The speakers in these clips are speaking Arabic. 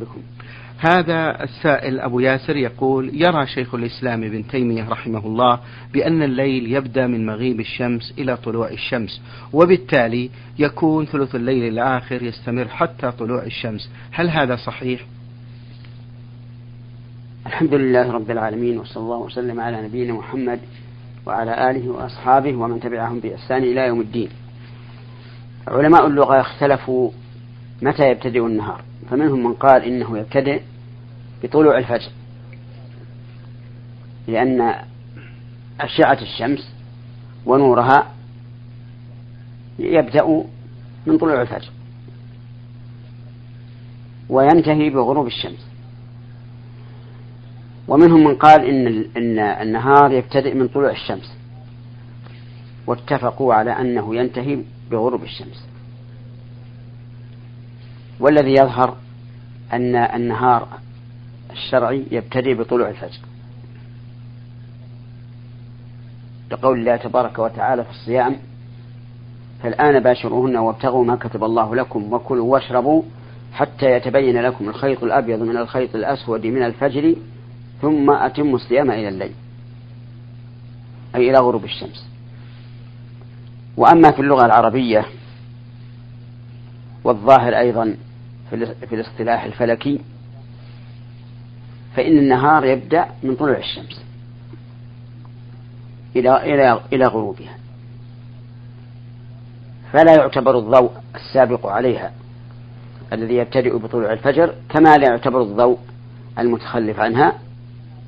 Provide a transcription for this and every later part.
بكم. هذا السائل أبو ياسر يقول يرى شيخ الإسلام ابن تيمية رحمه الله بأن الليل يبدأ من مغيب الشمس إلى طلوع الشمس وبالتالي يكون ثلث الليل الآخر يستمر حتى طلوع الشمس. هل هذا صحيح؟ الحمد لله رب العالمين وصلى الله وسلم على نبينا محمد وعلى آله وأصحابه ومن تبعهم بإحسان إلى يوم الدين. علماء اللغة اختلفوا متى يبتدئ النهار. فمنهم من قال إنه يبتدئ بطلوع الفجر لأن أشعة الشمس ونورها يبدأ من طلوع الفجر وينتهي بغروب الشمس. ومنهم من قال إن إن النهار يبتدئ من طلوع الشمس واتفقوا على أنه ينتهي بغروب الشمس. والذي يظهر أن النهار الشرعي يبتدئ بطلوع الفجر. لقول الله تبارك وتعالى في الصيام فالآن باشروهن وابتغوا ما كتب الله لكم وكلوا واشربوا حتى يتبين لكم الخيط الأبيض من الخيط الأسود من الفجر ثم أتموا الصيام إلى الليل أي إلى غروب الشمس. وأما في اللغة العربية والظاهر أيضا في الاصطلاح الفلكي فإن النهار يبدأ من طلوع الشمس إلى إلى إلى غروبها. فلا يعتبر الضوء السابق عليها الذي يبتدئ بطلوع الفجر كما لا يعتبر الضوء المتخلف عنها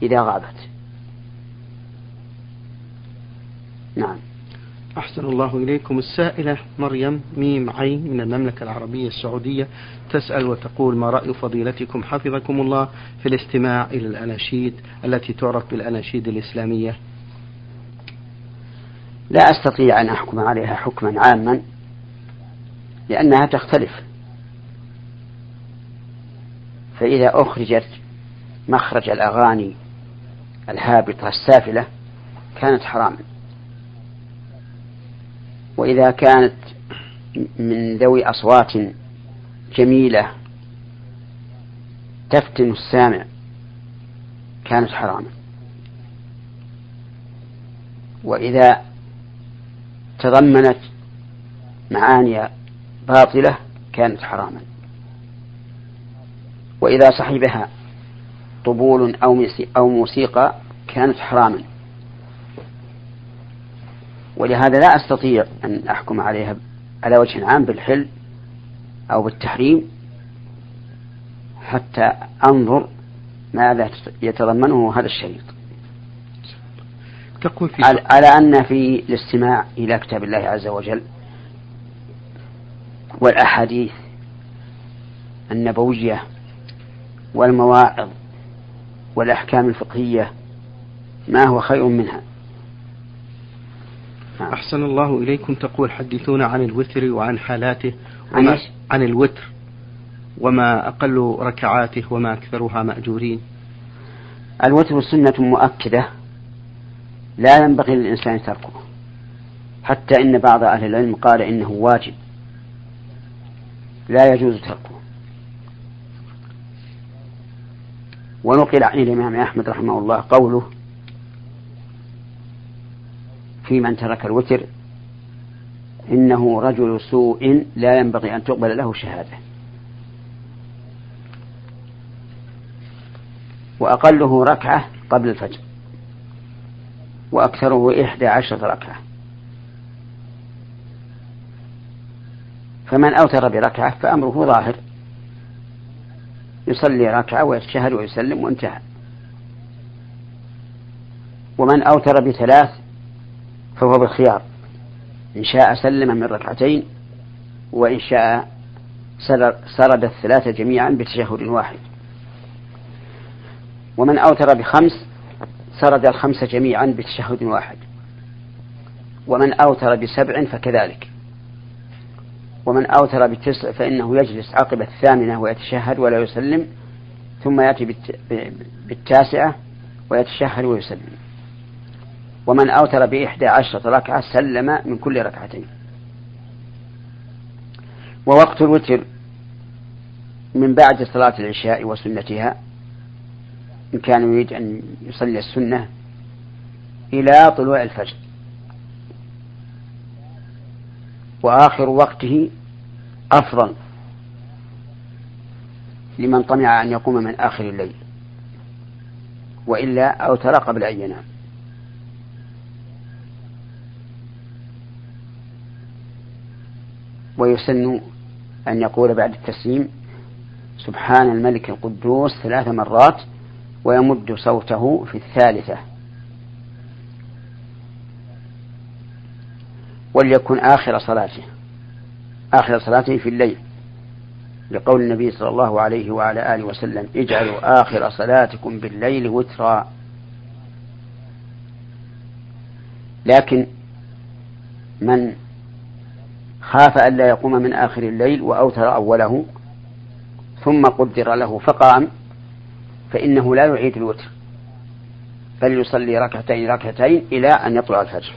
إذا غابت. نعم. أحسن الله إليكم. السائلة مريم ميم عين من المملكة العربية السعودية تسأل وتقول ما رأي فضيلتكم حفظكم الله في الاستماع إلى الأناشيد التي تعرف بالأناشيد الإسلامية؟ لا أستطيع أن أحكم عليها حكما عاما لأنها تختلف. فإذا أخرجت مخرج الأغاني الهابطة السافلة كانت حراما. وإذا كانت من ذوي أصوات جميلة تفتن السامع كانت حراما. وإذا تضمنت معاني باطلة كانت حراما. وإذا صحبها طبول أو موسيقى كانت حراما. ولهذا لا أستطيع أن أحكم عليها على وجه عام بالحل أو بالتحريم حتى أنظر ماذا يتضمنه هذا الشريط. تقول في على أن في الاستماع إلى كتاب الله عز وجل والأحاديث النبوية والمواعظ والأحكام الفقهية ما هو خير منها؟ نعم. أحسن الله إليكم. تقول حدثونا عن الوتر وعن حالاته وما عن الوتر وما أقل ركعاته وما أكثرها مأجورين. الوتر سنة مؤكدة لا ينبغي للإنسان تركه حتى إن بعض أهل العلم قال إنه واجب لا يجوز تركه. ونقل عن الإمام أحمد رحمه الله قوله في من ترك الوتر. إنه رجل سوء لا ينبغي أن تقبل له شهادة. وأقله ركعة قبل الفجر. وأكثره إحدى عشرة ركعة. فمن أوتر بركعة فأمره ظاهر. يصلي ركعة ويتشهد ويسلم وانتهى. ومن أوتر بثلاث فهو بالخيار. إن شاء سلم من ركعتين وإن شاء سرد الثلاثة جميعا بتشهد واحد. ومن أوتر بخمس سرد الخمس جميعا بتشهد واحد. ومن أوتر بسبع فكذلك. ومن أوتر بتسع فإنه يجلس عقب الثامنة ويتشهد ولا يسلم ثم يأتي بالتاسعة ويتشهد ويسلم. ومن أوتر بإحدى عشرة ركعة سلم من كل ركعتين. ووقت الوتر من بعد صلاة العشاء وسنتها إن كان يريد أن يصلي السنة إلى طلوع الفجر. وآخر وقته أفضل لمن طمع أن يقوم من آخر الليل وإلا أوتر قبل أن ينام. ويسن أن يقول بعد التسليم سبحان الملك القدوس ثلاث مرات ويمد صوته في الثالثة. وليكن آخر صلاته آخر صلاته في الليل. لقول النبي صلى الله عليه وعلى آله وسلم اجعلوا آخر صلاتكم بالليل وترا. لكن من خاف ألا يقوم من آخر الليل وأوتر أوله ثم قدر له فقام فإنه لا يعيد الوتر بل يصلي ركعتين ركعتين إلى أن يطلع الفجر.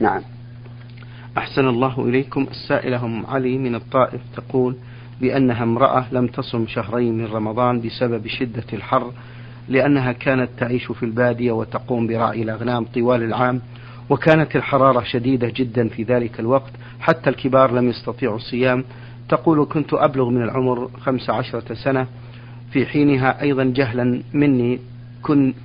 نعم. أحسن الله إليكم. السائلة أم علي من الطائف تقول بأنها امرأة لم تصم شهرين من رمضان بسبب شدة الحر لأنها كانت تعيش في البادية وتقوم برعي الأغنام طوال العام وكانت الحرارة شديدة جدا في ذلك الوقت حتى الكبار لم يستطيعوا الصيام. تقول كنت أبلغ من العمر خمس عشرة سنة. في حينها أيضا جهلا مني.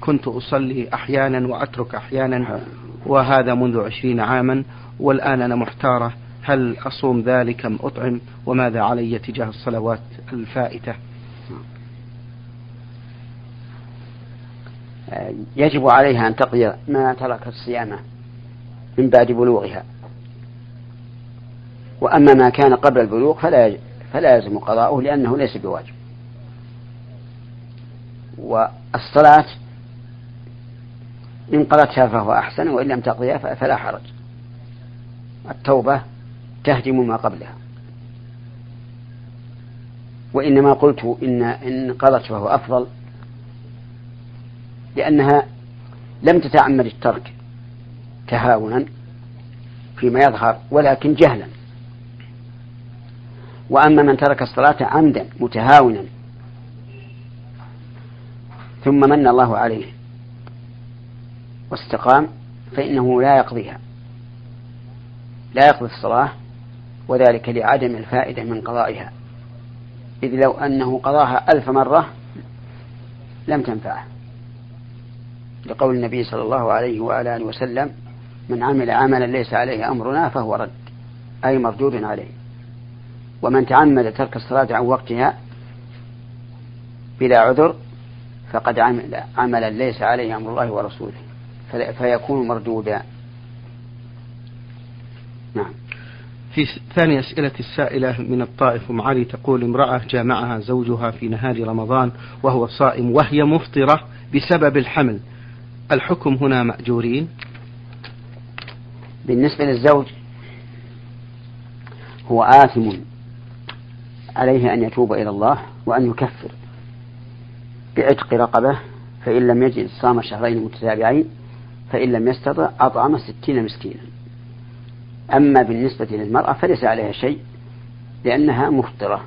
كنت أصلي أحيانا وأترك أحيانا وهذا منذ عشرين عاما والآن أنا محتارة. هل أصوم ذلك أم أطعم؟ وماذا علي تجاه الصلوات الفائتة؟ يجب عليها أن تقضي ما ترك الصيام. من بعد بلوغها. وأما ما كان قبل البلوغ فلا فلا يلزم قضاؤه لأنه ليس بواجب. والصلاة إن قضتها فهو أحسن وإن لم تقضيها فلا حرج. التوبة تهدم ما قبلها. وإنما قلت إن إن قضت فهو أفضل لأنها لم تتعمد الترك. تهاونا فيما يظهر ولكن جهلا. وأما من ترك الصلاة عمدا متهاونا ثم من الله عليه واستقام فإنه لا يقضيها. لا يقضي الصلاة وذلك لعدم الفائدة من قضائها. إذ لو أنه قضاها ألف مرة لم تنفعه. لقول النبي صلى الله عليه وعلى آله وسلم من عمل عملا ليس عليه أمرنا فهو رد أي مردود عليه. ومن تعمد ترك الصلاة عن وقتها بلا عذر فقد عمل عملا ليس عليه أمر الله ورسوله فيكون مردودا. نعم. في ثاني أسئلة السائلة من الطائف أم علي تقول امرأة جامعها زوجها في نهار رمضان وهو صائم وهي مفطرة بسبب الحمل الحكم هنا مأجورين؟ بالنسبة للزوج هو آثم عليه أن يتوب إلى الله وأن يكفر بعتق رقبة فإن لم يجد صام شهرين متتابعين فإن لم يستطع أطعم ستين مسكينا. أما بالنسبة للمرأة فليس عليها شيء لأنها مفطرة.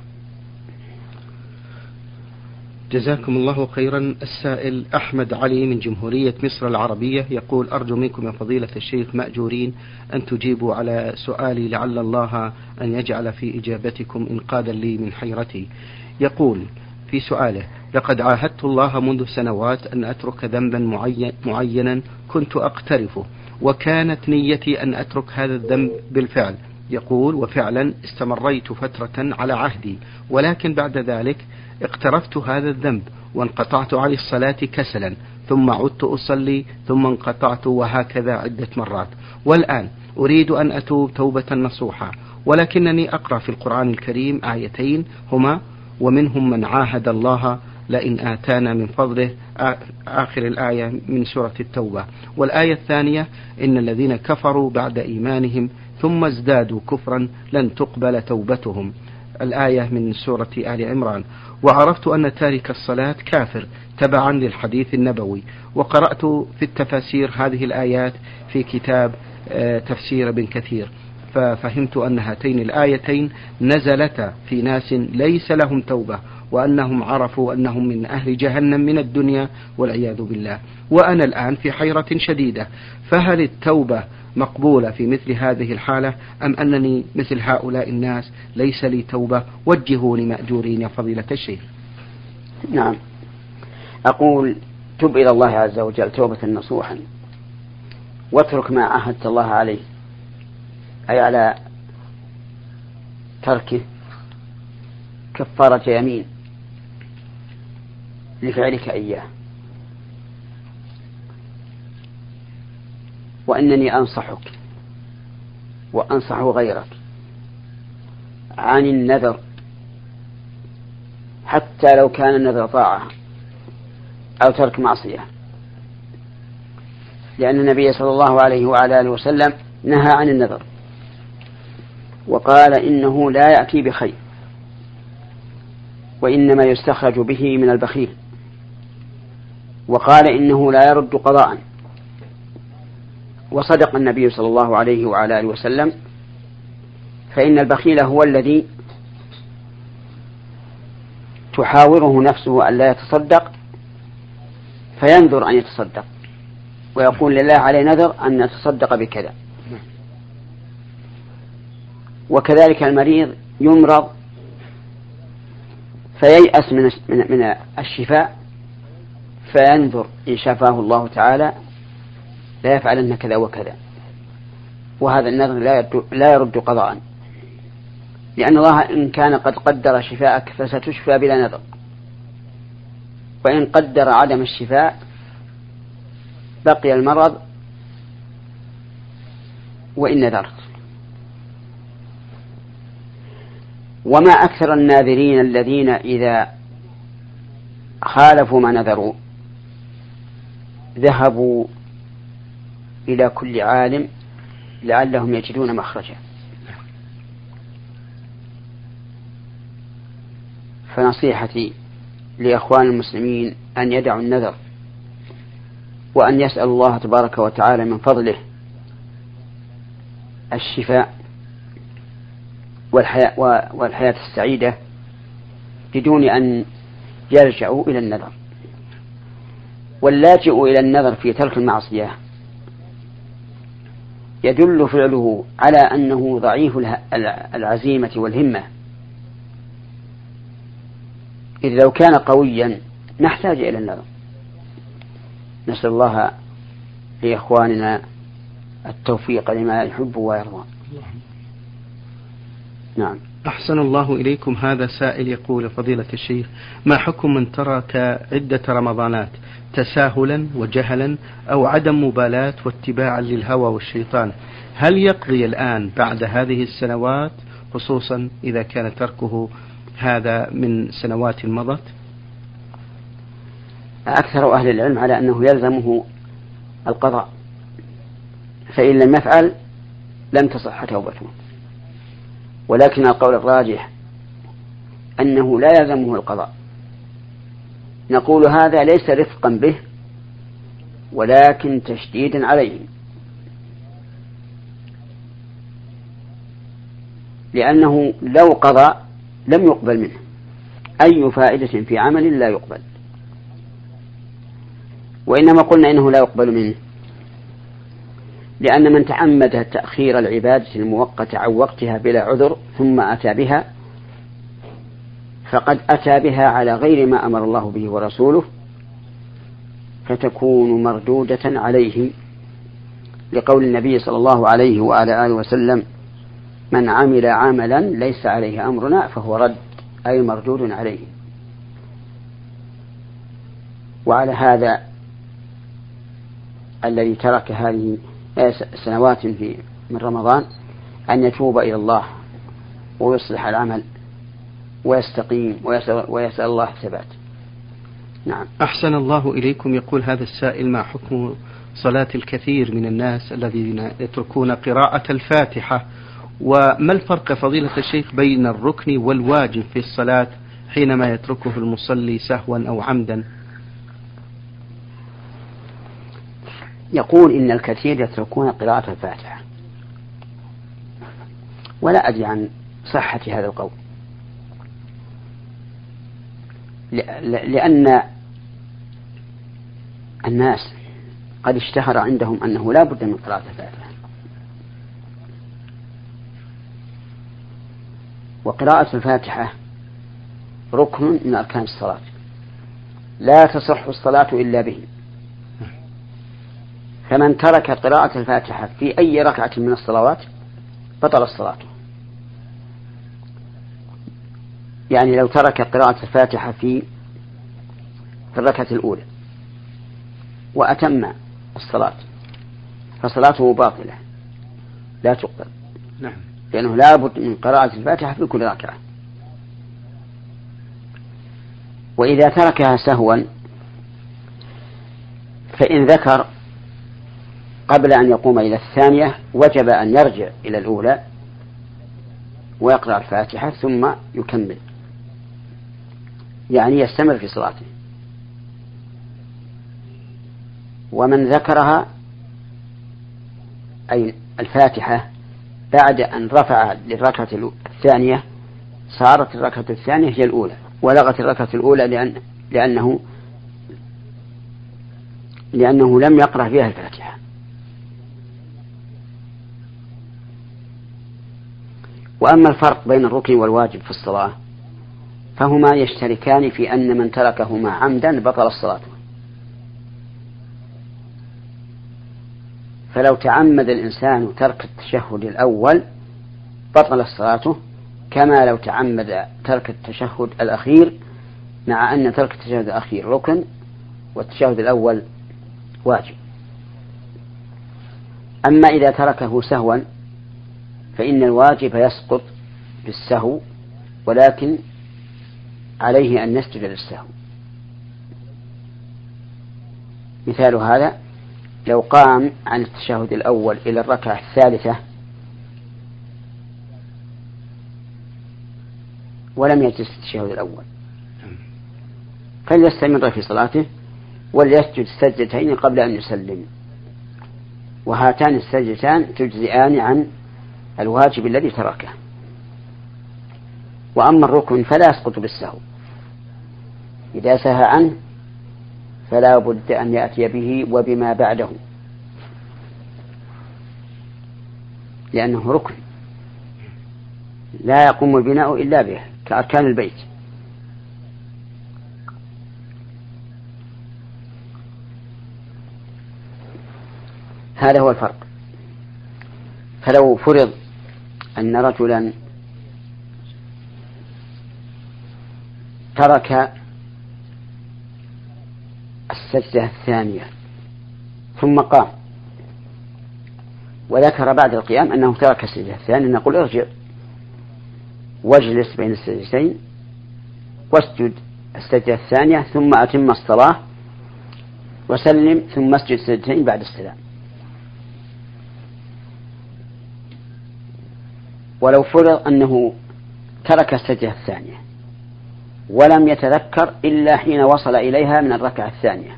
جزاكم الله خيرا. السائل أحمد علي من جمهورية مصر العربية يقول أرجو منكم يا فضيلة الشيخ مأجورين أن تجيبوا على سؤالي لعل الله أن يجعل في إجابتكم إنقاذا لي من حيرتي. يقول في سؤاله لقد عاهدت الله منذ سنوات أن أترك ذنبا معين معينا كنت أقترفه وكانت نيتي أن أترك هذا الذنب بالفعل. يقول وفعلا استمريت فترة على عهدي ولكن بعد ذلك اقترفت هذا الذنب وانقطعت عن الصلاة كسلا ثم عدت أصلي ثم انقطعت وهكذا عدة مرات. والآن أريد أن أتوب توبة نصوحة ولكنني أقرأ في القرآن الكريم آيتين هما ومنهم من عاهد الله لئن آتانا من فضله آخر الآية من سورة التوبة. والآية الثانية إن الذين كفروا بعد إيمانهم ثم ازدادوا كفرا لن تقبل توبتهم. الآية من سورة آل عمران. وعرفت أن تارك الصلاة كافر تبعا للحديث النبوي. وقرأت في التفاسير هذه الآيات في كتاب آه، تفسير ابن كثير. ففهمت أن هاتين الآيتين نزلتا في ناس ليس لهم توبة. وأنهم عرفوا أنهم من أهل جهنم من الدنيا والعياذ بالله. وأنا الآن في حيرة شديدة. فهل التوبة مقبولة في مثل هذه الحالة أم أنني مثل هؤلاء الناس ليس لي توبة؟ وجهوني مأجورين يا فضيلة الشيخ. نعم. أقول تب إلى الله عز وجل توبة نصوحا. واترك ما عهدت الله عليه. أي على تركه كفارة يمين. لفعلك إياه. وإنني أنصحك وأنصح غيرك عن النذر حتى لو كان النذر طاعة أو ترك معصية. لأن النبي صلى الله عليه وعلى آله وسلم نهى عن النذر وقال إنه لا يأتي بخير وإنما يستخرج به من البخيل. وقال إنه لا يرد قضاء. وصدق النبي صلى الله عليه وعلى آله وسلم. فإن البخيل هو الذي تحاوره نفسه أن لا يتصدق فينذر أن يتصدق. ويقول لله عليه نذر أن يتصدق بكذا. وكذلك المريض يمرض فييأس من من الشفاء فينذر إن شفاه الله تعالى لا يفعلن كذا وكذا. وهذا النذر لا يرد, لا يرد قضاء. لأن الله إن كان قد قدر شفاءك فستشفى بلا نذر وإن قدر عدم الشفاء بقي المرض وإن نذرت. وما أكثر الناذرين الذين إذا خالفوا ما نذروا. ذهبوا إلى كل عالم لعلهم يجدون مخرجا. فنصيحتي لإخوان المسلمين أن يدعوا النذر وأن يسأل الله تبارك وتعالى من فضله الشفاء والحياة, والحياة السعيدة بدون أن يلجأوا إلى النذر. واللاجئ إلى النذر في ترك المعصية. يدل فعله على أنه ضعيف العزيمة والهمة. إذ لو كان قويا نحتاج إلى النذر نسأل الله لإخواننا التوفيق لما يحب ويرضى. نعم. أحسن الله إليكم. هذا سائل يقول فضيلة الشيخ ما حكم من ترك عدة رمضانات؟ تساهلا وجهلا أو عدم مبالاة واتباعا للهوى والشيطان؟ هل يقضي الآن بعد هذه السنوات خصوصا إذا كان تركه هذا من سنوات مضت؟ أكثر أهل العلم على أنه يلزمه القضاء فإن لم يفعل لم تصح توبته. ولكن القول الراجح أنه لا يلزمه القضاء. نقول هذا ليس رفقا به ولكن تشديدا عليه. لأنه لو قضى لم يقبل منه. أي فائدة في عمل لا يقبل. وإنما قلنا إنه لا يقبل منه. لأن من تعمد تأخير العبادة المؤقتة عن وقتها بلا عذر ثم أتى بها فقد أتى بها على غير ما أمر الله به ورسوله فتكون مردودة عليه لقول النبي صلى الله عليه وعلى آله وسلم من عمل عملا ليس عليه أمرنا فهو رد أي مردود عليه. وعلى هذا الذي ترك هذه سنوات في من رمضان أن يتوب إلى الله ويصلح العمل ويستقيم ويسأل, ويسأل الله الثبات. نعم. أحسن الله إليكم يقول هذا السائل ما حكم صلاة الكثير من الناس الذين يتركون قراءة الفاتحة؟ وما الفرق فضيلة الشيخ بين الركن والواجب في الصلاة حينما يتركه المصلي سهوا أو عمدا؟ يقول إن الكثير يتركون قراءة الفاتحة. ولا أدري عن صحة هذا القول. لأن الناس قد اشتهر عندهم أنه لا بد من قراءة الفاتحة. وقراءة الفاتحة ركن من أركان الصلاة. لا تصح الصلاة إلا به. فمن ترك قراءة الفاتحة في أي ركعة من الصلوات بطل الصلاة. يعني لو ترك قراءة الفاتحة في الركعة الأولى وأتم الصلاة فصلاته باطلة لا تقبل. نعم. لأنه لا بد من قراءة الفاتحة في كل ركعة. وإذا تركها سهوا فإن ذكر قبل أن يقوم إلى الثانية وجب أن يرجع إلى الأولى ويقرأ الفاتحة ثم يكمل. يعني يستمر في صلاته. ومن ذكرها أي الفاتحة بعد أن رفع للركعة الثانية صارت الركعة الثانية هي الأولى ولغت الركعة الأولى لأن لأنه لأنه لم يقرأ فيها الفاتحة. وأما الفرق بين الركن والواجب في الصلاة فهما يشتركان في أن من تركهما عمدا بطل الصلاة. فلو تعمد الإنسان ترك التشهد الأول بطل صلاته كما لو تعمد ترك التشهد الأخير مع أن ترك التشهد الأخير ركن والتشهد الأول واجب. أما إذا تركه سهوا فإن الواجب يسقط بالسهو ولكن عليه أن يسجد للسهو. مثال هذا لو قام عن التشهد الأول إلى الركعة الثالثة ولم يجلس التشهد الأول فليستمر في صلاته وليسجد السجدتين قبل أن يسلم. وهاتان السجدتان تجزئان عن الواجب الذي تركه. وأما الركن فلا يسقط بالسهو. إذا سهى عنه فلا بد أن يأتي به وبما بعده. لأنه ركن لا يقوم البناء إلا به كأركان البيت. هذا هو الفرق. فلو فرض أن رجلا ترك السجدة الثانية ثم قام. وذكر بعد القيام أنه ترك السجدة الثانية نقول ارجع واجلس بين السجدتين واسجد السجدة الثانية ثم أتم الصلاة وسلم ثم اسجد السجدتين بعد السلام. ولو فرض أنه ترك السجدة الثانية ولم يتذكر إلا حين وصل إليها من الركعة الثانية.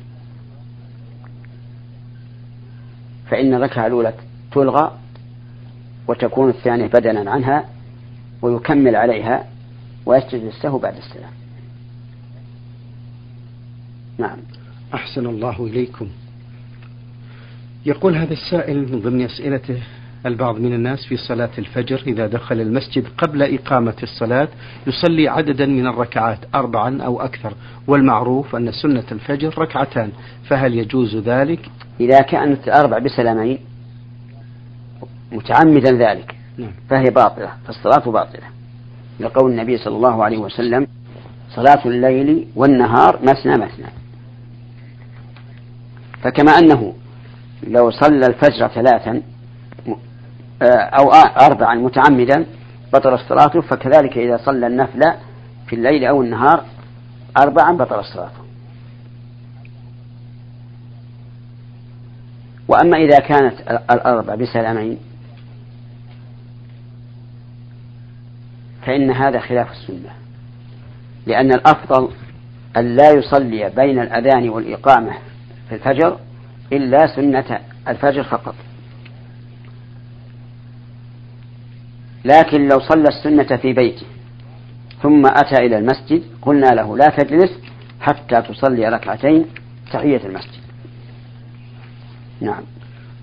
فإن الركعة الأولى تلغى وتكون الثانية بدلا عنها ويكمل عليها ويسجد السهو بعد السلام. نعم. أحسن الله إليكم. يقول هذا السائل من ضمن أسئلته البعض من الناس في صلاة الفجر إذا دخل المسجد قبل إقامة الصلاة يصلي عددا من الركعات أربعا أو أكثر. والمعروف أن سنة الفجر ركعتان. فهل يجوز ذلك؟ إذا كانت الأربع بسلامين متعمدا ذلك. نعم. فهي باطلة فالصلاة باطلة. لقول النبي صلى الله عليه وسلم صلاة الليل والنهار مثنى مثنى. فكما أنه لو صلى الفجر ثلاثا أو أربعا متعمدا بطل الصلاة فكذلك إذا صلى النفل في الليل أو النهار أربعا بطل الصلاة وأما إذا كانت الأربع بسلامين فإن هذا خلاف السنة لأن الأفضل أن لا يصلي بين الأذان والإقامة في الفجر إلا سنة الفجر فقط. لكن لو صلى السنة في بيته ثم أتى إلى المسجد قلنا له لا تجلس حتى تصلي ركعتين تحية المسجد. نعم.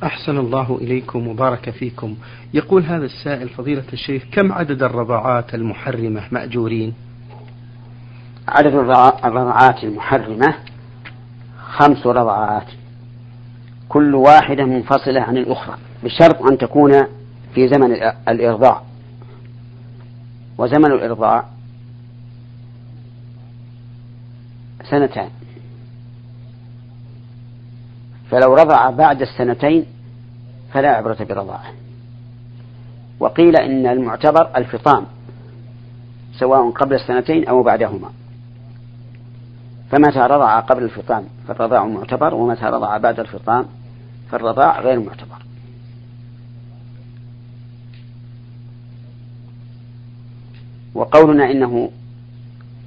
أحسن الله إليكم وبارك فيكم. يقول هذا السائل فضيلة الشيخ كم عدد الرضاعات المحرمة مأجورين؟ عدد الرضاعات المحرمة خمس رضعات كل واحدة منفصلة عن الأخرى بشرط أن تكون في زمن الإرضاع. وزمن الإرضاع سنتان. فلو رضع بعد السنتين فلا عبرة برضاعه. وقيل إن المعتبر الفطام سواء قبل السنتين أو بعدهما. فمتى رضع قبل الفطام؟ فالرضاع معتبر ومتى رضع بعد الفطام؟ فالرضاع غير معتبر. وقولنا إنه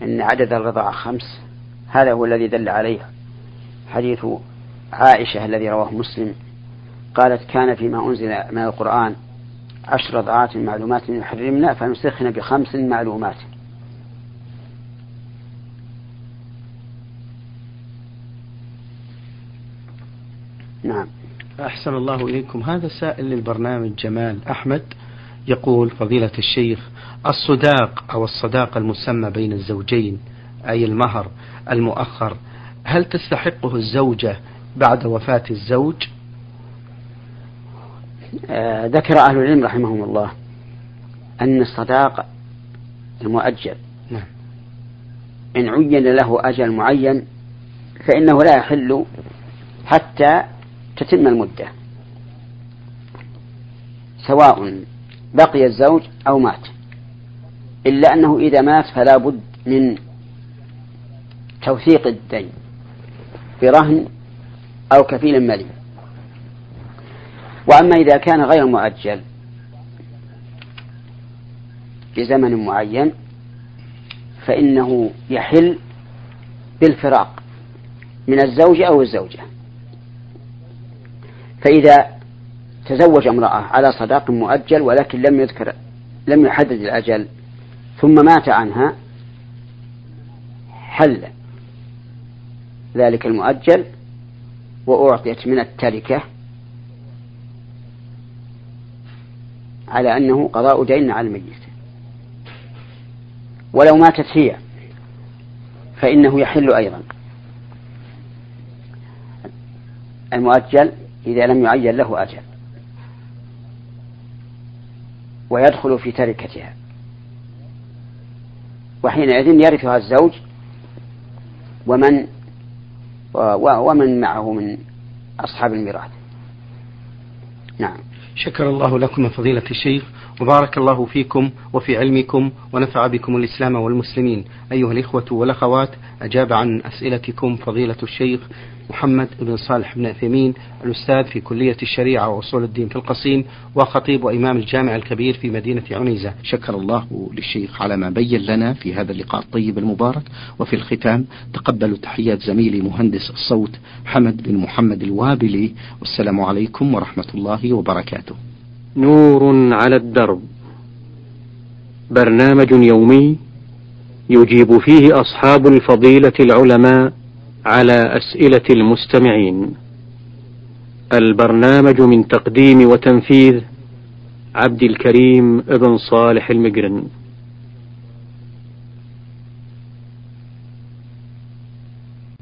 إن عدد الرضاع خمس هذا هو الذي دل عليه حديث عائشة الذي رواه مسلم قالت كان فيما أنزل من القرآن عشر رضعات معلومات يحرمنا فنسخن بخمس معلومات. نعم. أحسن الله إليكم. هذا سائل للبرنامج جمال أحمد. يقول فضيلة الشيخ الصداق أو الصداقة المسمى بين الزوجين أي المهر المؤخر هل تستحقه الزوجة بعد وفاة الزوج آه ذكر أهل العلم رحمهم الله أن الصداق المؤجل نعم. إن عين له أجل معين فإنه لا يحل حتى تتم المدة سواء بقي الزوج أو مات. إلا أنه إذا مات فلا بد من توثيق الدين برهن أو كفيل ملي وأما إذا كان غير مؤجل بزمن معين فإنه يحل بالفراق من الزوج أو الزوجة. فإذا تزوج امرأة على صداق مؤجل ولكن لم يذكر لم يحدد الأجل ثم مات عنها حل ذلك المؤجل وأعطيت من التركة على أنه قضاء دين على الميت. ولو ماتت هي فإنه يحل أيضا. المؤجل إذا لم يعين له أجل. ويدخل في تركتها. وحينئذ يرثها الزوج ومن ومن معه من أصحاب الميراث. نعم. شكر الله لكم فضيلة الشيخ. وبارك الله فيكم وفي علمكم ونفع بكم الإسلام والمسلمين. أيها الإخوة والأخوات أجاب عن أسئلتكم فضيلة الشيخ محمد بن صالح بن عثيمين الأستاذ في كلية الشريعة وأصول الدين في القصيم وخطيب وإمام الجامع الكبير في مدينة عنيزة. شكر الله للشيخ على ما بين لنا في هذا اللقاء الطيب المبارك. وفي الختام تقبلوا تحيات زميلي مهندس الصوت حمد بن محمد الوابلي. والسلام عليكم ورحمة الله وبركاته. نور على الدرب. برنامج يومي يجيب فيه أصحاب الفضيلة العلماء على أسئلة المستمعين. البرنامج من تقديم وتنفيذ عبد الكريم ابن صالح المقرن